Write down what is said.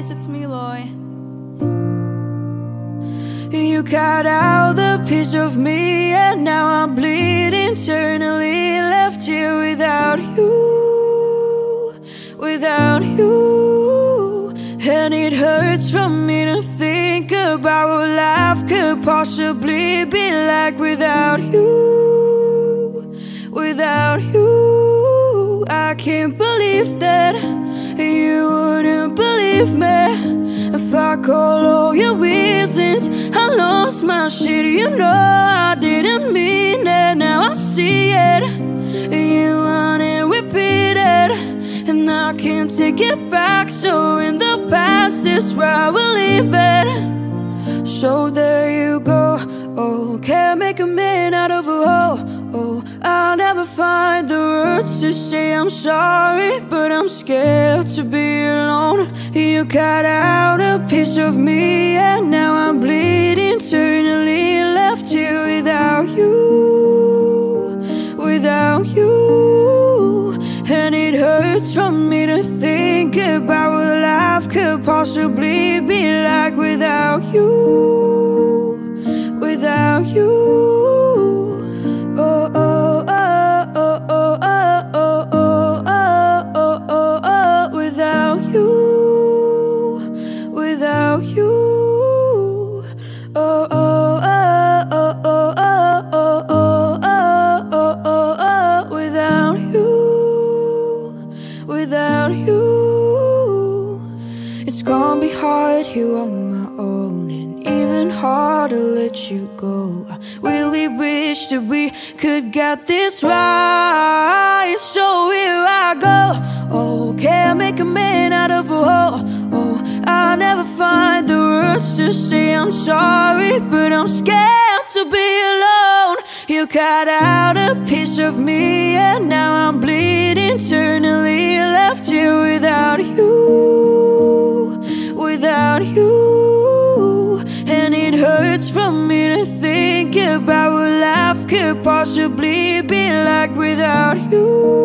guys, it's Miloy. You cut out the piece of me, and now I'm bleeding internally. Left here without you, without you. And it hurts from me to think about what life could possibly be like without you, without you. I can't believe that I can't take it back. So in the past is where I will leave it. So there you go. Oh, can't make a man out of a hole Oh, I'll never find the words to say I'm sorry, but I'm scared to be alone. You cut out a piece of me, and now hurts from me to think about what life could possibly be like without you, without you. Oh, oh, oh, oh, oh, oh, oh, oh, oh, oh, oh, oh, without you, without you. It's gonna be hard here on my own, and even harder to let you go. I really wish that we could get this right. So here I go. Oh, can't make a man out of a hoe. Oh, I'll never find the words to say I'm sorry, but I'm scared to be alone. You cut out a piece of me, and you. And it hurts from me to think about what life could possibly be like without you.